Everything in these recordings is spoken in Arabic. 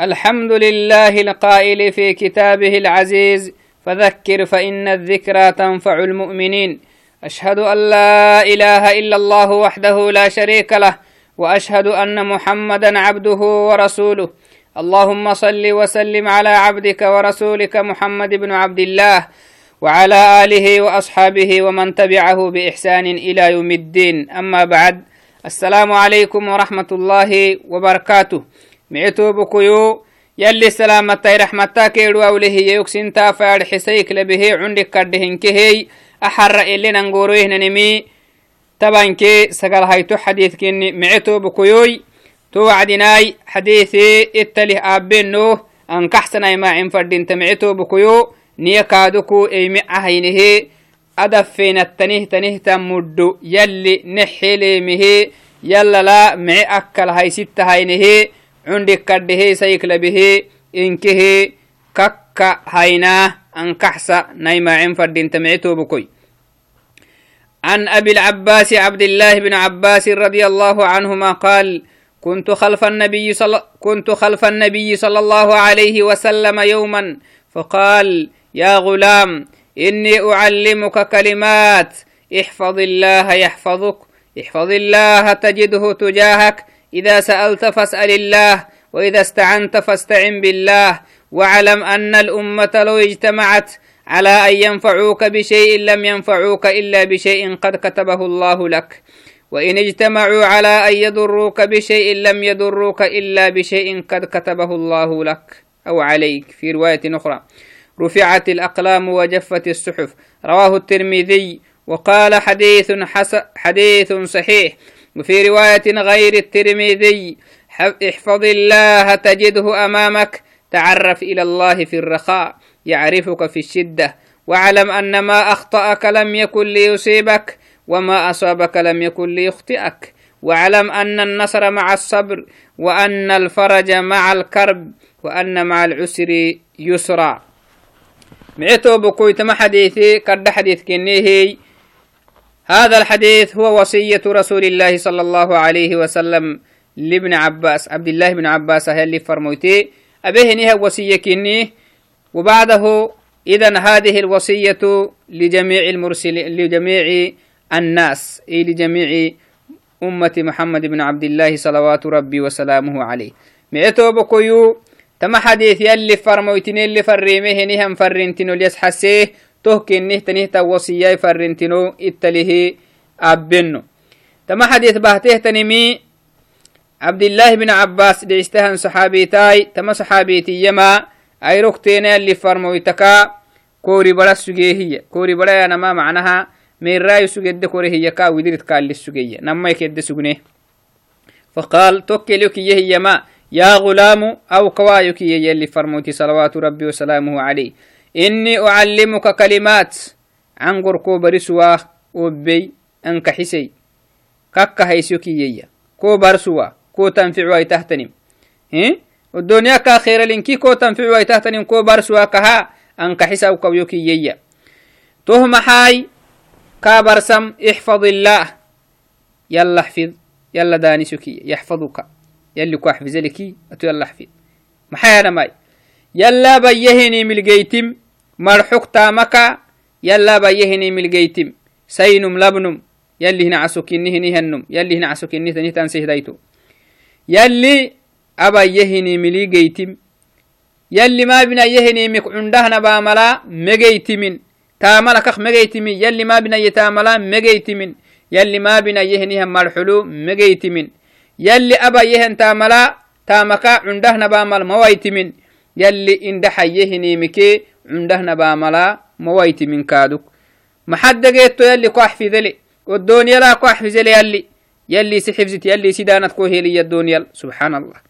الحمد لله القائل في كتابه العزيز فذكر فإن الذكرى تنفع المؤمنين. أشهد أن لا إله إلا الله وحده لا شريك له وأشهد أن محمدا عبده ورسوله. اللهم صل وسلم على عبدك ورسولك محمد بن عبد الله وعلى آله وأصحابه ومن تبعه بإحسان إلى يوم الدين. أما بعد السلام عليكم ورحمة الله وبركاته. mi'etoobukuyu yalli salaamatay raxmataa keedhu awlehiyeyok sintaa faadxisayklebehe cundik kaddhehinkehey axarra elenangooroyehnanimi tabanke sagalhayto xadiidkinni to wacdinaay xadiise ittalih aabbeno ankaxsanay maacin fadhinta mi'etoobukuyo niya kaaduku eymi ahaynehe adafeenattanih tanihta muddo yalli nexeleemehe yallala mice akkalhaysitahaynehe عندك كده سيكل به إنكه كك هينا أنكحس نيما عن فردين تمعتو بكوي. عن أبي العباس عبد الله بن عباس رضي الله عنهما قال كنت خلف النبي صلى كنت خلف النبي صلى الله عليه وسلم يوما فقال يا غلام إني أعلمك كلمات احفظ الله يحفظك احفظ الله تجده تجاهك إذا سألت فاسأل الله وإذا استعنت فاستعن بالله. واعلم أن الأمة لو اجتمعت على أن ينفعوك بشيء لم ينفعوك إلا بشيء قد كتبه الله لك. وإن اجتمعوا على أن يضروك بشيء لم يضروك إلا بشيء قد كتبه الله لك. أو عليك. في رواية أخرى. رفعت الأقلام وجفت الصحف. رواه الترمذي. وقال حديث حديث صحيح. وفي رواية غير الترمذي احفظ الله تجده أمامك تعرف إلى الله في الرخاء يعرفك في الشدة واعلم أن ما أخطأك لم يكن ليصيبك وما أصابك لم يكن ليخطئك واعلم أن النصر مع الصبر وأن الفرج مع الكرب وأن مع العسر يسرا. معتو بكويت ما حديثي كرد حديث كنيه هذا الحديث هو وصية رسول الله صلى الله عليه وسلم لابن عباس. عبد الله بن عباس اللي فرموتي أبيه نيه وصية كنيه وبعده إذا هذه الوصية لجميع المرسلين لجميع الناس أي لجميع أمة محمد بن عبد الله صلوات ربي وسلامه عليه. معتو بكيو تما حديث يلي فرمويتين اللي فريمه نهم فرنتنو ليس حسيه تهكن نه تنه توصية فرنتنو اتله أبنو. تما حديث بهته تنمي عبد الله بن عباس دعستهن صحابيتاي تما صحابيتي يما أي ركتين اللي فرمويتكا كوري بلا سجيه كوري بلا أنا ما معناها من رأي سجد كوري هي كا ودرت كا اللي سجيه نما يكد سجنه إني أعلمك كلمات عن قركو برسوا وبي أنك حسي كك هيسيك يي كو برسوا كو تنفع واي تهتنم هي والدنيا كخير لنكي كو تنفع واي تهتنم كو برسوا كها أنك حسا وكويك يي تهم حاي كابرسم احفظ الله يلا احفظ يلا دانسك يحفظك يلي كو حفظ لكي أتو يلا حفظ محايا ماي يلا بيهني ملقيتم مرحوك تامكا يلا بيهني ملقيتم سينم لبنم يلي هنا عسوكيني هني هنم يلي هنا عسوكيني تني تنسيه دايتو يلي أبا يهني ملقيتم يلي ما بنا يهني مك عندهنا باملا مجيتمين تاملا كخ مجيتمين يلي ما بنا يتاملا مجيتمين يلي ما بنا يهني هم مرحلو مجيتمين يلي أبا يهن تاملا تامكا عنده نبامل مويت من يلي كادوك محد جيتو يلي كوح في ذلي. والدنيا لا كوح في ذلي يلي. يلي سحفزت يلي سيدانت كوهي لي الدنيا سبحان الله.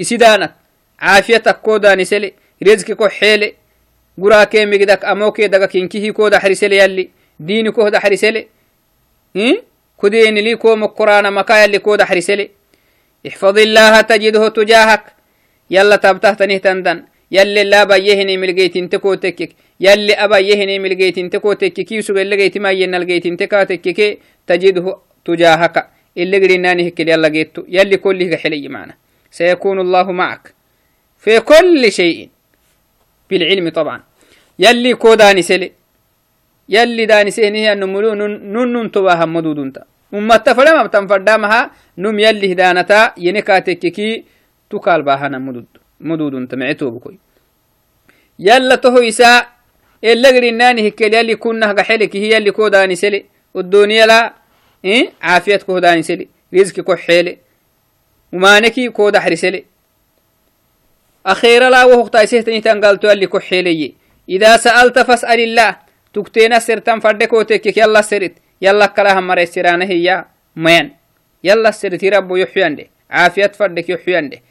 إسيدانت عافيتك كوداني سلي. رزقك حيلي. قراكي مقدك أموكي دقك إنكيه كودا حرسلي يلي. ديني كودا حرسلي إيه؟ كدين لي كوم القرآن مكايا اللي كود حرسلي احفظ الله تجده تجاهك. يلا تبته تندن. يلي لا بيهني ملقيت انتكو تكك يلي أبا يهني ملقيت انتكو تكك يوسف اللي قيت ما ين لقيت انتكا تكك تجده تجاهك. اللي قريناني هكي يلا قيتو. يلي كله حلي معنا. سيكون الله معك. في كل شيء. بالعلم طبعا. يلي كو داني سلي يلي داني سهني أن ملو نن تباها مدودنتا أمة تفرما تنفردامها نم يلي هدانتا ينكاتككي تكال باها مدود. مدودنتا معتو بكوي يلا تهو يسا إلا قرناني هكال يلي كنا قحلك هي يلي كو داني سلي والدنيا لا إيه؟ عافية كو داني سلي رزق كو حيلي. ومانكي كو دحري سلي أخيرا لا وهو تايسيتني تنقلتو يلي كو حيلي. إذا سألت فاسأل الله. تكتينا سرتم فردكو تكك يلا سرت يلا كلاها مرة سرانه هي مين. يلا سرت ربو يحيان دي عافية فردك يحيان دي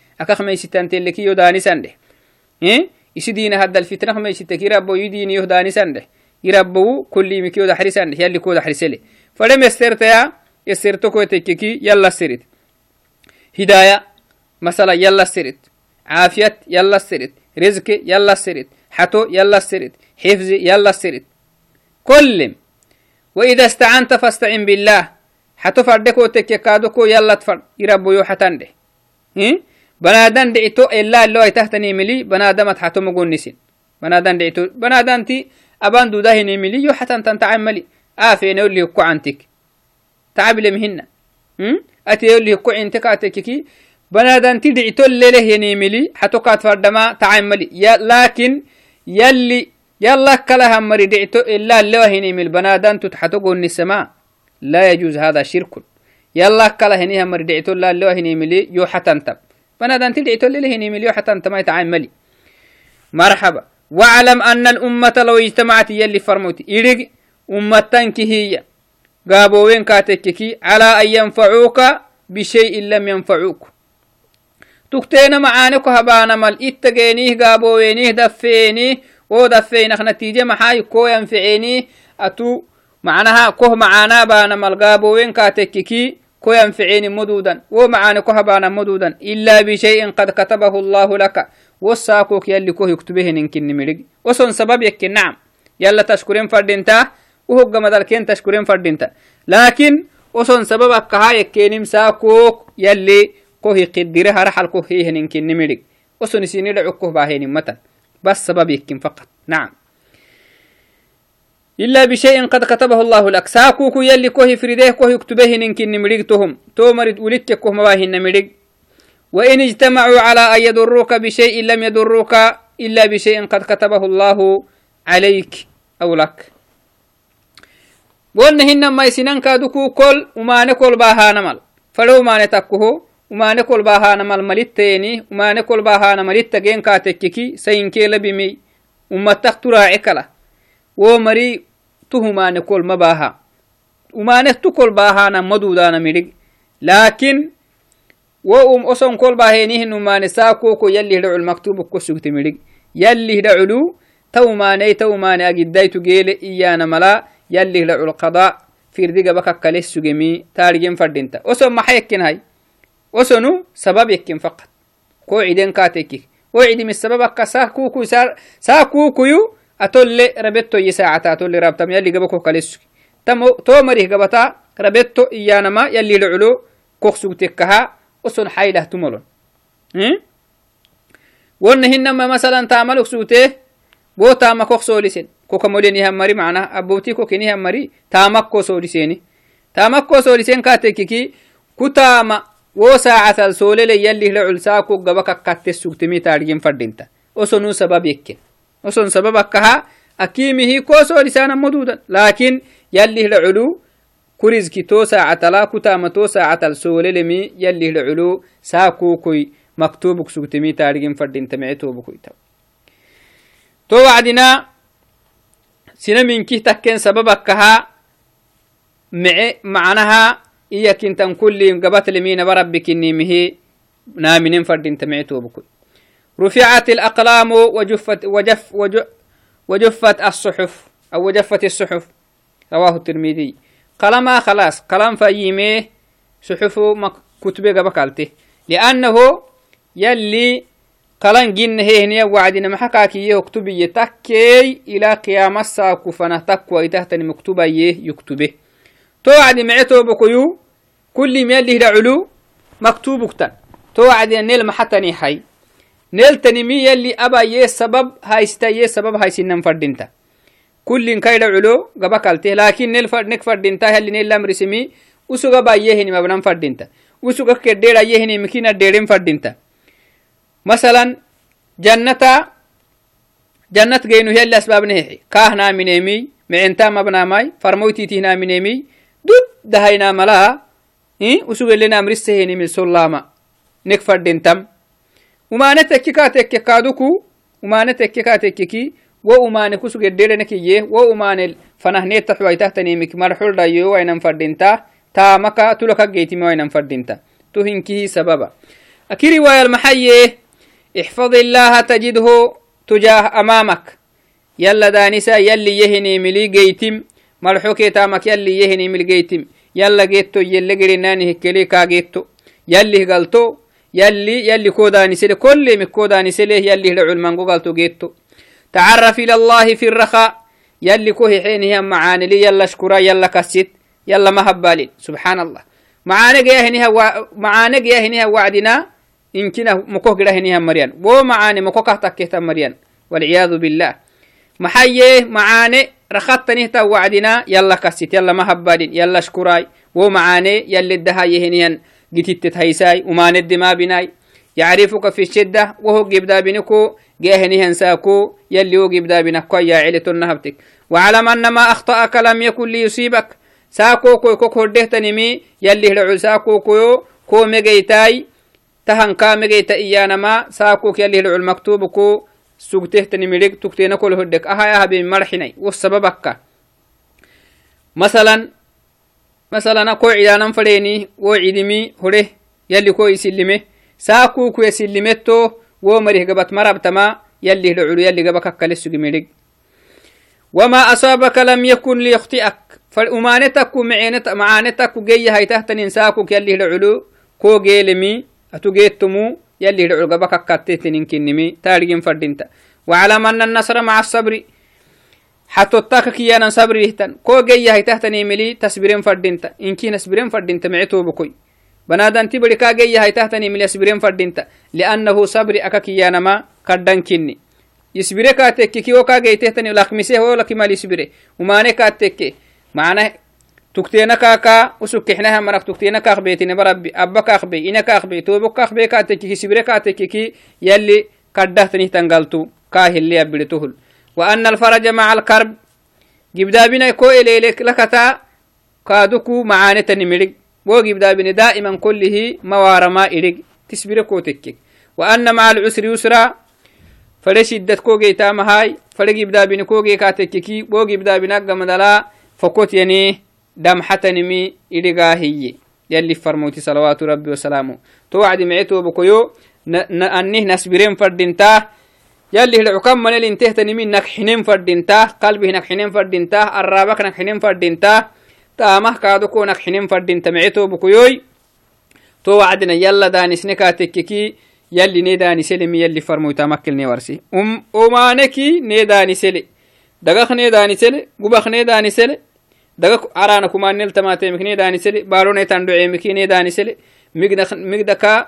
ربو يدين يهداني سنده يربو كل مكيو دحري سنده يلي كو دحري سلي فلم يسترت يا يسترتكو تككي يلا سرت هداية مثلا يلا سرت عافية يلا سرت رزق يلا سرت حتو يلا سرت حفظ يلا سرت كلم وإذا استعنت فاستعن بالله حتو فردكو تكيكادوكو يلا تفر يربو يو حتنده بنادان دعيتو إلا اللو تحتني ملي بنادمت حتو مقون نسين بنادان دعيتو بنادان تي أبان دوده نملي يو حتن تنتعملي آفين يولي يكو عنتك تعب لمهن أتي يولي يكو عنتك أتككي بنادان تي دعيتو الليلة ينملي حتو كات فردما تعملي لكن يلي يلا كلها مري دعتو إلا اللي من البنادان تتحتقوا النسماء لا يجوز هذا شرك. يلا كلها هني مري دعتو لا اللي هني ملي يو حتنتب بنادان تدعتو اللي هني ملي يو حتنتب ما يتعاملي مرحبا. واعلم أن الأمة لو اجتمعت يلي فرموت إرق أمتان هي. قابوين كاتككي على أن ينفعوك بشيء لم ينفعوك. تكتين معانك هبانا مال. إتقينيه قابوينيه دفينيه. ودفينخ نتيجة محاي كو ينفعيني. أتو معناها كه معانا بانا ملقابو وين كاتككي كو ينفعيني مدودا ومعانا كه بانا مدودا إلا بشيء قد كتبه الله لك. وساكوك يلي كو يكتبه ننكن نمرق وصن سبب يكي نعم. يلا تشكرين فردينتا. وهو مدلكين تشكرين فردينتا. لكن وصن سبب كها يكينم ساكوك يلي كو يقدرها رحل كو هيه ننكن نمرق وصن سيني لعكوه باهين متن. بس سبب يكن فقط. نعم. إلا بشيء قد كتبه الله لك. ساكوكو يلي كوه فريده كوه يكتبه ننكن نمريقتهم تومرد ولدك كوه مواهن نمريق وإن اجتمعوا على أن يضروك بشيء لم يضروك إلا بشيء قد كتبه الله عليك أو لك. قلنا هن ما يسنن كادوكو كل وما نكل باها نمل فلو ما نتكوه umane kolbahanamal malittayeni umane kolbahana malitta gen katekkiki sayinkeela bimi ummatak turaace kala wo mari tuhumane kol mabaha umane tu kolbahana madudana midig lakin wo um oson kolbahenihin umane saakoko yalli hidacul maktubukko sugti midig yalli hidaculu ta umaney ta umane agiddaytu geele iyana mala yalli hidacul qada firdigabakakkale sugemi taarigen fadhinta oson maxa yakkinhay وسنو سبب يكين فقط كو عيدين كاتيكي وعيدي من السبب أكا ساكوكو ساكوكو يو أتولي ربطو يساعة أتولي رابطم يلي قبكو كاليسك تمو تومريه قبتا ربطو إيانما يلي لعلو كوكسو تكها وسن حيلة تملون ونهنما مثلا تعمل سوته بو تاما كوك سوليسين كوكا موليني همري معنا أبوتي كوكيني همري تامك كو سوليسيني تامك كو سوليسين كاتيكي كتاما wo saacatal soolele yalli hila saaku gaba kakkatte sugtimi taadhigin fadhinta osonuu sabab yekken oson sabab akkaha akiimihi koosoodhisaana moduudan laakin yalli hila culu kurizki to saacatala kutaama to saacatal soolelemi yalli hila culu saakuukuy maktubuk sugtimi taadhigin fadhinta mece toobukuyta to wacdina sina minkih takken sabab akkaha mece macnaha iyakintan kulli gabatlimina barabbikinimihi naaminin fadin tamictobku رفعت الأقلام وجفت وجف وجفت الصحف أو وجفت الصحف. رواه الترمذي. قلما خلاص. قلم فيمه صحف كتب بكالته لأنه يلي قلن جن هي وعدنا محكاكي يكتب يتكي إلى قيام الساق فنه تكوى تحت مكتوبة يكتبه. توعد معتو بكيو. كل ما اللي علو مكتوب كتن تو وعدنا نيل محتني حي. نيل تنمي يلي أبا يه سبب هايستا يه سبب هايسنن فردينتا كل كايد علو قبكالته لكن نيل فرد نك فردينتا. يلي نيل لم رسمي وسوغا با يهني مبنم فردينتا. وسوغا كدير يهني مكينا ديرين فردينتا. مثلا جنة جنة جينو هي اللي أسباب نهي. كاهنا إيه umaane tekki kaa tekke umaane tekke kaa tekkiki wo umaane kusu gedderenekiyye wo umaane fanahneetta xuwaitahtanimik marxuldhayo wainan fadhinta taamaka tulaka geytime wainan tu hinkihi sababa aki riwaayal maxaye احفظ الله تجده تجاه أمامك يلا دانسا يلي يهني ملي جيتم مرحوكي تامك يلي يهني ملي جيتم يلا جيتو يلي قرناني هكلي كا جيتو يلي يلي يلي كوداني سلي كل من كوداني سلي يلي هلعو المنقو قالتو جيتو. تعرف إلى الله في الرخاء. يلي كوهي حين هي معاني لي يلا شكرا يلا كسيت يلا ما هبالي سبحان الله معاني جاه هنيها و... معاني جاه هنيها وعدنا. إن كنا مكوه جاه هنيها مريان. و معاني مكوه كهتا مريان. والعياذ بالله. محيي معاني رخطني تا وعدنا. يلا كسيت يلا ما هبالين يلا شكراي ومعاني يلي الدهاي هنيان. جتت هيساي وما ند ما بناي. يعرفك في الشدة وهو جبدا بنكو جاهني هنساكو يلي هو جبدا بنكو يا عيلة النهبتك. وعلم أن ما أخطأك لم يكن ليصيبك. ساكو كو كو كورده تنمي يلي هلعو ساكو كو كو مجيتاي تهن كا مجيتا إيانا ما ساكو يلي هلعو المكتوب كو سوقته تنمي تكتين كل هدك أها يا هبي مرحني والسببك مثلا مثلا كو عيانا فريني وعيدمي هره يلي كو يسلمه. ساكو كو يسلمتو ومره قبت مربتما يلي العلو يلي قبك كالسو جميلك وما أصابك لم يكن ليخطئك. فالأمانتك معانتك معانتك جي هاي تحت ننساكو يلي العلو كو جيلمي أتوجيتمو يلي العلو قبك كاتتنين كنمي. تارجين فردينتا. وعلم أن النصر مع الصبر. حتوتاك كيانا صبر ريهتن كو جي هي تحتني ملي تسبرين فردينتا إنكي نسبرين فردينتا معتو بكوي. بنادان تبري كا جي هي تحتني ملي سبرين فردينتا لأنه صبر أكا كيانا ما كردن كني يسبري كاتك كي وكا جي تحتني لخمسه هو لكي مالي سبري وماني كاتك معناه تكتينا كاكا وسك إحنا مرك تكتينا كاخ بيتنا بربي. أبا كاخ بي إنا كاخ بي توبك كاخ بي كاتك كي سبري كاتك كي يلي كردهتني تنقلتو. كاهل لي أبلتهل وأن الفرج مع الكرب. جبدا بنا كو إليك لكتا. كادوكو معاني تنمرق وجبدا بنا دائما كله موارما إليك. تسبير كو تكك وأن مع العسر يسرا. فلا شدة كو جيتا مهاي فلا جبدا بنا كو جي كاتككي وجبدا بنا قمدلا فكوت يعني دم حتى نمي إلغاهي يلي فرموتي صلوات ربي وسلامه. توعد معيتو بكيو أنه نسبرين فردنتاه يلي العكام من اللي انتهتني من نك حنين فردينتا قلبه نك حنين فردينتا الرابك نك حنين فردينتا تامه كادوكو نك حنين فردينتا معيتو بكيوي تو وعدنا يلا دانس نكاتككي يلي نيداني سلم يلي فرمو تمكلني ورسي. أم أمانكي نيداني سلي. دقخ نيداني سلي قبخ نيداني سلي. دقق عرانا كمان نلتماتي مكني داني سلي باروني تندعي مكي نيداني سلي. مقدكا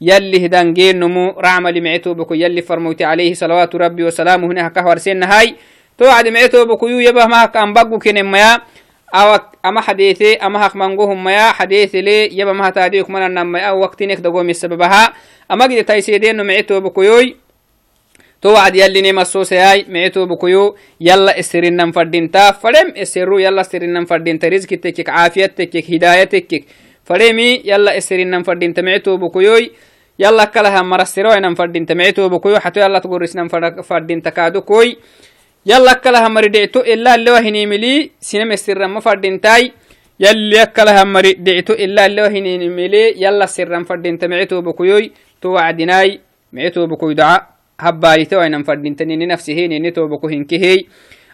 يلي هدان هدان نمو رعمل معتو بكو يلي فرموتي عليه صلوات ربي وسلامه هنا كهور سن هاي تو عد معتو بكو يبه ما كان بقو كن ميا أو أما حديثي أما حق منقوهم ميا حديث لي يبا ما تاديك من النم أو وقتينك دقوم السببها أما قد تايسيدين معتو بكو يوي. تو وعد يلي نيما سوسي هاي معتو بكيو يلا استرنن فردينتا فلم استرو يلا استرنن فردينتا رزقتك عافيتك هدايتك فلمي يلا استرنن فردينتا معتو بكيوي يلا كلها مرسرو إنم فردين تمعتو بكوي حتى يلا تقول رسنا فردين تكادو كوي. يلا كلها مردعتو إلا اللي وهني ملي سينم السر ما فردين تاي. يلي كلها مردعتو إلا اللي وهني ملي يلا سر فردين تمعتو بكوي توعدناي معتو بكو دعاء هبالي تو أين فردين نفسه نتو بكو هنكهي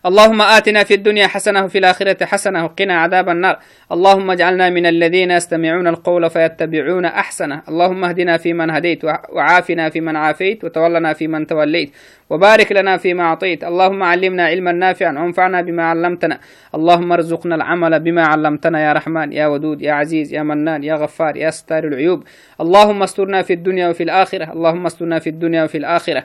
اللهم آتنا في الدنيا حسنة وفي الآخرة حسنة وقنا عذاب النار. اللهم اجعلنا من الذين يستمعون القول فيتبعون أحسنه. اللهم اهدنا فيمن هديت وعافنا فيمن عافيت وتولنا فيمن توليت وبارك لنا فيما أعطيت. اللهم علمنا علما نافعا وانفعنا بما علمتنا. اللهم ارزقنا العمل بما علمتنا يا رحمن يا ودود يا عزيز يا منان يا غفار يا ستار العيوب. اللهم استرنا في الدنيا وفي الآخرة. اللهم استرنا في الدنيا وفي الآخرة.